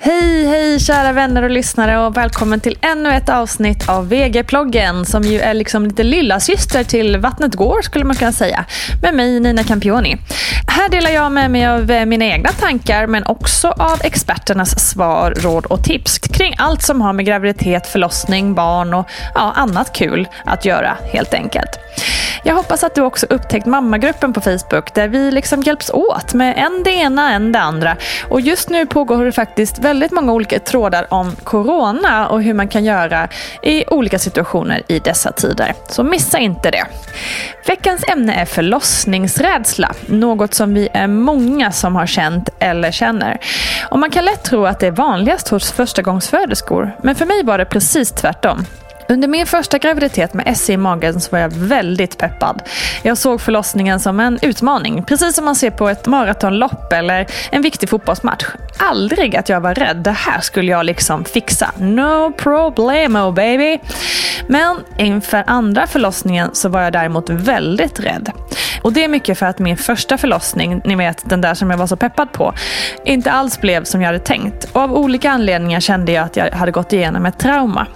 Hej, hej kära vänner och lyssnare och välkommen till ännu ett avsnitt av VG-ploggen som ju är liksom lite lilla syster till Vattnet går skulle man kunna säga. Med mig Nina Campioni. Här delar jag med mig av eh, mina egna tankar men också av experternas svar, råd och tips kring allt som har med graviditet, förlossning, barn och ja, annat kul att göra helt enkelt. Jag hoppas att du också upptäckt mammagruppen på Facebook där vi liksom hjälps åt med en det ena, en det andra. Och just nu pågår det faktiskt väldigt många olika trådar om corona och hur man kan göra i olika situationer i dessa tider. Så missa inte det. Veckans ämne är förlossningsrädsla, något som vi är många som har känt eller känner. Och man kan lätt tro att det är vanligast hos förstagångsföderskor, men för mig var det precis tvärtom. Under min första graviditet med SE i magen så var jag väldigt peppad. Jag såg förlossningen som en utmaning, precis som man ser på ett maratonlopp eller en viktig fotbollsmatch. Aldrig att jag var rädd, det här skulle jag liksom fixa. No problemo baby! Men inför andra förlossningen så var jag däremot väldigt rädd. Och det är mycket för att min första förlossning, ni vet den där som jag var så peppad på, inte alls blev som jag hade tänkt. Och av olika anledningar kände jag att jag hade gått igenom ett trauma.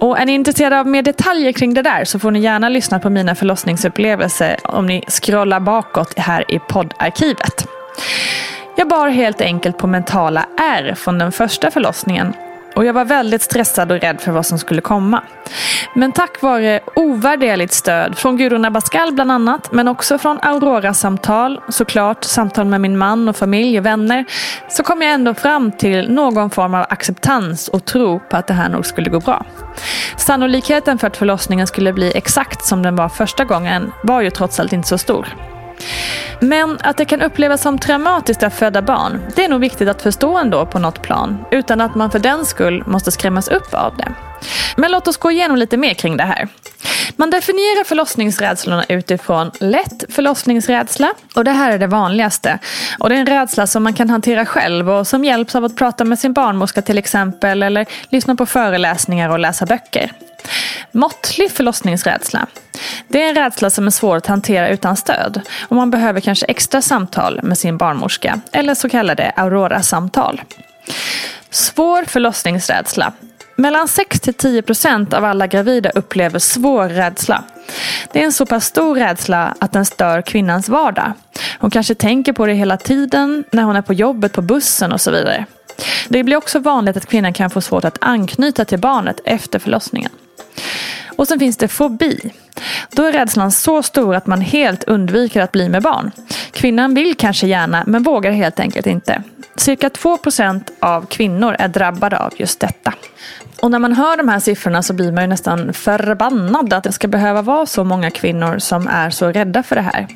Och är ni intresserade av mer detaljer kring det där så får ni gärna lyssna på mina förlossningsupplevelser om ni scrollar bakåt här i poddarkivet. Jag bar helt enkelt på mentala ärr från den första förlossningen och jag var väldigt stressad och rädd för vad som skulle komma. Men tack vare ovärderligt stöd från Gudrun Abascal bland annat, men också från Aurora-samtal, såklart samtal med min man och familj och vänner, så kom jag ändå fram till någon form av acceptans och tro på att det här nog skulle gå bra. Sannolikheten för att förlossningen skulle bli exakt som den var första gången var ju trots allt inte så stor. Men att det kan upplevas som traumatiskt att föda barn, det är nog viktigt att förstå ändå på något plan, utan att man för den skull måste skrämmas upp av det. Men låt oss gå igenom lite mer kring det här. Man definierar förlossningsrädslorna utifrån lätt förlossningsrädsla och det här är det vanligaste. Och det är en rädsla som man kan hantera själv och som hjälps av att prata med sin barnmorska till exempel eller lyssna på föreläsningar och läsa böcker. Måttlig förlossningsrädsla. Det är en rädsla som är svår att hantera utan stöd och man behöver kanske extra samtal med sin barnmorska eller så kallade Aurora-samtal. Svår förlossningsrädsla. Mellan 6-10% av alla gravida upplever svår rädsla. Det är en så pass stor rädsla att den stör kvinnans vardag. Hon kanske tänker på det hela tiden, när hon är på jobbet, på bussen och så vidare. Det blir också vanligt att kvinnan kan få svårt att anknyta till barnet efter förlossningen. Och sen finns det fobi. Då är rädslan så stor att man helt undviker att bli med barn. Kvinnan vill kanske gärna men vågar helt enkelt inte. Cirka 2% av kvinnor är drabbade av just detta. Och när man hör de här siffrorna så blir man ju nästan förbannad att det ska behöva vara så många kvinnor som är så rädda för det här.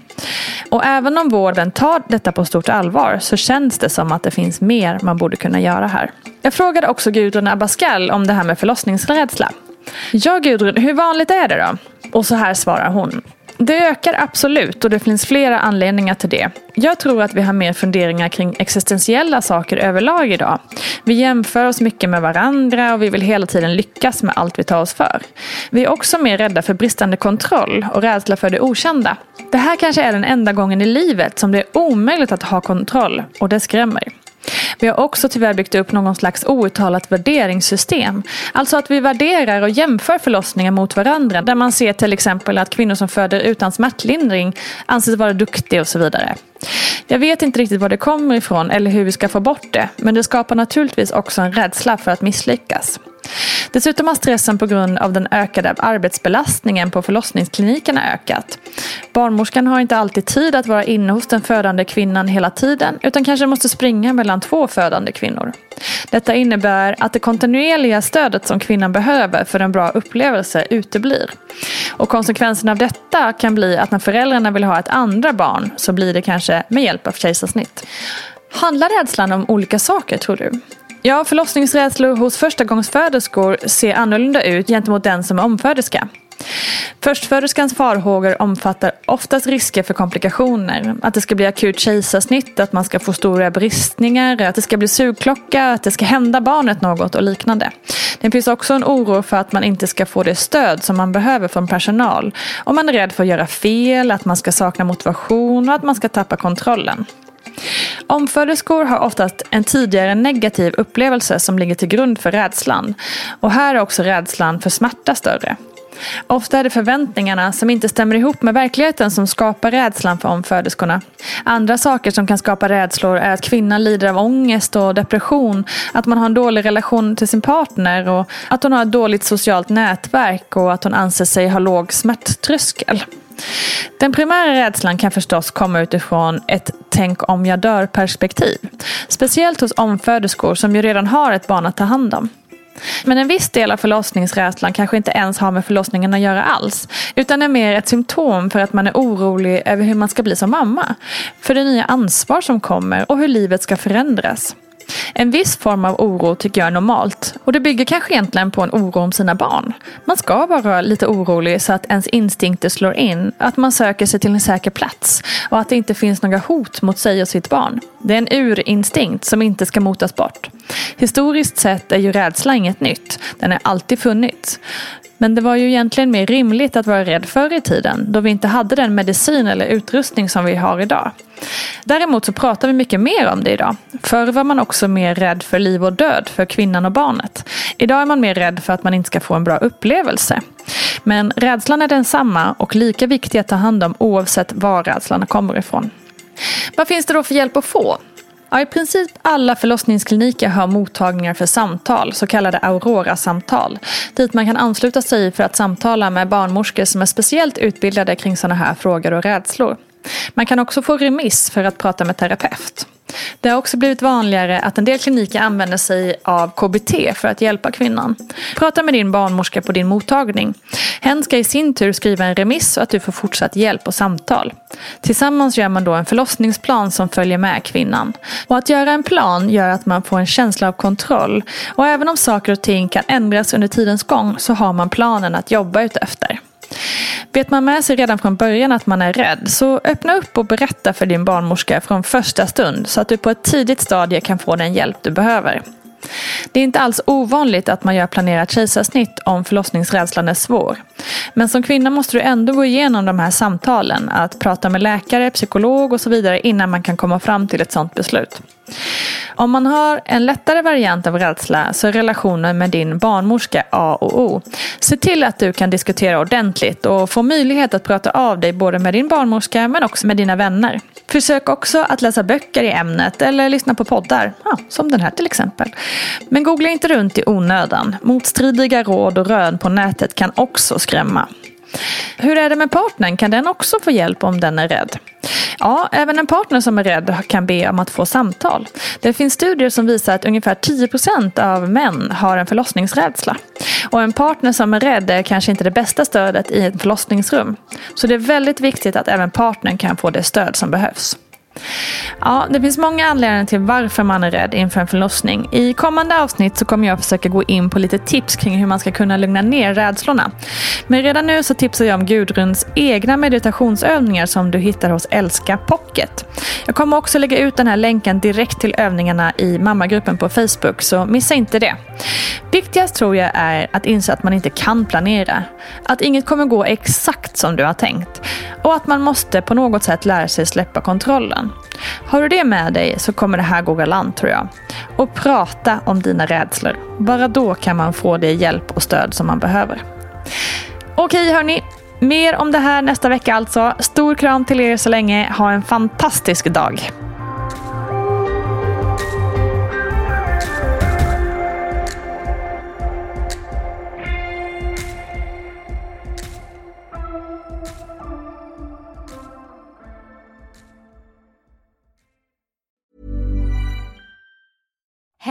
Och även om vården tar detta på stort allvar så känns det som att det finns mer man borde kunna göra här. Jag frågade också Gudrun Abascal om det här med förlossningsrädsla. Ja Gudrun, hur vanligt är det då? Och så här svarar hon. Det ökar absolut och det finns flera anledningar till det. Jag tror att vi har mer funderingar kring existentiella saker överlag idag. Vi jämför oss mycket med varandra och vi vill hela tiden lyckas med allt vi tar oss för. Vi är också mer rädda för bristande kontroll och rädsla för det okända. Det här kanske är den enda gången i livet som det är omöjligt att ha kontroll och det skrämmer. Vi har också tyvärr byggt upp någon slags outtalat värderingssystem. Alltså att vi värderar och jämför förlossningar mot varandra. Där man ser till exempel att kvinnor som föder utan smärtlindring anses vara duktiga och så vidare. Jag vet inte riktigt var det kommer ifrån eller hur vi ska få bort det. Men det skapar naturligtvis också en rädsla för att misslyckas. Dessutom har stressen på grund av den ökade arbetsbelastningen på förlossningsklinikerna ökat. Barnmorskan har inte alltid tid att vara inne hos den födande kvinnan hela tiden utan kanske måste springa mellan två födande kvinnor. Detta innebär att det kontinuerliga stödet som kvinnan behöver för en bra upplevelse uteblir. Och konsekvensen av detta kan bli att när föräldrarna vill ha ett andra barn så blir det kanske med hjälp av kejsarsnitt. Handlar rädslan om olika saker tror du? Ja, förlossningsrädslor hos förstagångsföderskor ser annorlunda ut gentemot den som är omföderska. Förstföderskans farhågor omfattar oftast risker för komplikationer. Att det ska bli akut kejsarsnitt, att man ska få stora bristningar, att det ska bli sugklocka, att det ska hända barnet något och liknande. Det finns också en oro för att man inte ska få det stöd som man behöver från personal. Om man är rädd för att göra fel, att man ska sakna motivation och att man ska tappa kontrollen. Omföderskor har oftast en tidigare negativ upplevelse som ligger till grund för rädslan. Och här är också rädslan för smärta större. Ofta är det förväntningarna som inte stämmer ihop med verkligheten som skapar rädslan för omföderskorna. Andra saker som kan skapa rädslor är att kvinnan lider av ångest och depression, att man har en dålig relation till sin partner och att hon har ett dåligt socialt nätverk och att hon anser sig ha låg smärttröskel. Den primära rädslan kan förstås komma utifrån ett tänk om jag dör perspektiv. Speciellt hos omföderskor som ju redan har ett barn att ta hand om. Men en viss del av förlossningsrädslan kanske inte ens har med förlossningen att göra alls. Utan är mer ett symptom för att man är orolig över hur man ska bli som mamma. För det nya ansvar som kommer och hur livet ska förändras. En viss form av oro tycker jag är normalt. Och det bygger kanske egentligen på en oro om sina barn. Man ska vara lite orolig så att ens instinkter slår in. Att man söker sig till en säker plats. Och att det inte finns några hot mot sig och sitt barn. Det är en urinstinkt som inte ska motas bort. Historiskt sett är ju rädsla inget nytt. Den har alltid funnits. Men det var ju egentligen mer rimligt att vara rädd förr i tiden då vi inte hade den medicin eller utrustning som vi har idag. Däremot så pratar vi mycket mer om det idag. Förr var man också mer rädd för liv och död för kvinnan och barnet. Idag är man mer rädd för att man inte ska få en bra upplevelse. Men rädslan är densamma och lika viktig att ta hand om oavsett var rädslan kommer ifrån. Vad finns det då för hjälp att få? Ja, I princip alla förlossningskliniker har mottagningar för samtal, så kallade Aurora-samtal. Dit man kan ansluta sig för att samtala med barnmorskor som är speciellt utbildade kring sådana här frågor och rädslor. Man kan också få remiss för att prata med terapeut. Det har också blivit vanligare att en del kliniker använder sig av KBT för att hjälpa kvinnan. Prata med din barnmorska på din mottagning. Hen ska i sin tur skriva en remiss så att du får fortsatt hjälp och samtal. Tillsammans gör man då en förlossningsplan som följer med kvinnan. Och att göra en plan gör att man får en känsla av kontroll. Och även om saker och ting kan ändras under tidens gång så har man planen att jobba utefter. Vet man med sig redan från början att man är rädd, så öppna upp och berätta för din barnmorska från första stund så att du på ett tidigt stadie kan få den hjälp du behöver. Det är inte alls ovanligt att man gör planerat kejsarsnitt om förlossningsrädslan är svår. Men som kvinna måste du ändå gå igenom de här samtalen, att prata med läkare, psykolog och så vidare innan man kan komma fram till ett sådant beslut. Om man har en lättare variant av rädsla så är relationen med din barnmorska A och O. Se till att du kan diskutera ordentligt och få möjlighet att prata av dig både med din barnmorska men också med dina vänner. Försök också att läsa böcker i ämnet eller lyssna på poddar, ja, som den här till exempel. Men googla inte runt i onödan. Motstridiga råd och rön på nätet kan också skrämma. Hur är det med partnern? Kan den också få hjälp om den är rädd? Ja, även en partner som är rädd kan be om att få samtal. Det finns studier som visar att ungefär 10% av män har en förlossningsrädsla. Och en partner som är rädd är kanske inte det bästa stödet i ett förlossningsrum. Så det är väldigt viktigt att även partnern kan få det stöd som behövs. Ja, det finns många anledningar till varför man är rädd inför en förlossning. I kommande avsnitt så kommer jag försöka gå in på lite tips kring hur man ska kunna lugna ner rädslorna. Men redan nu så tipsar jag om Gudruns egna meditationsövningar som du hittar hos Älska Pocket. Jag kommer också lägga ut den här länken direkt till övningarna i mammagruppen på Facebook, så missa inte det. Viktigast tror jag är att inse att man inte kan planera. Att inget kommer gå exakt som du har tänkt. Och att man måste på något sätt lära sig släppa kontrollen. Har du det med dig så kommer det här gå galant tror jag. Och prata om dina rädslor. Bara då kan man få det hjälp och stöd som man behöver. Okej hörni, mer om det här nästa vecka alltså. Stor kram till er så länge. Ha en fantastisk dag.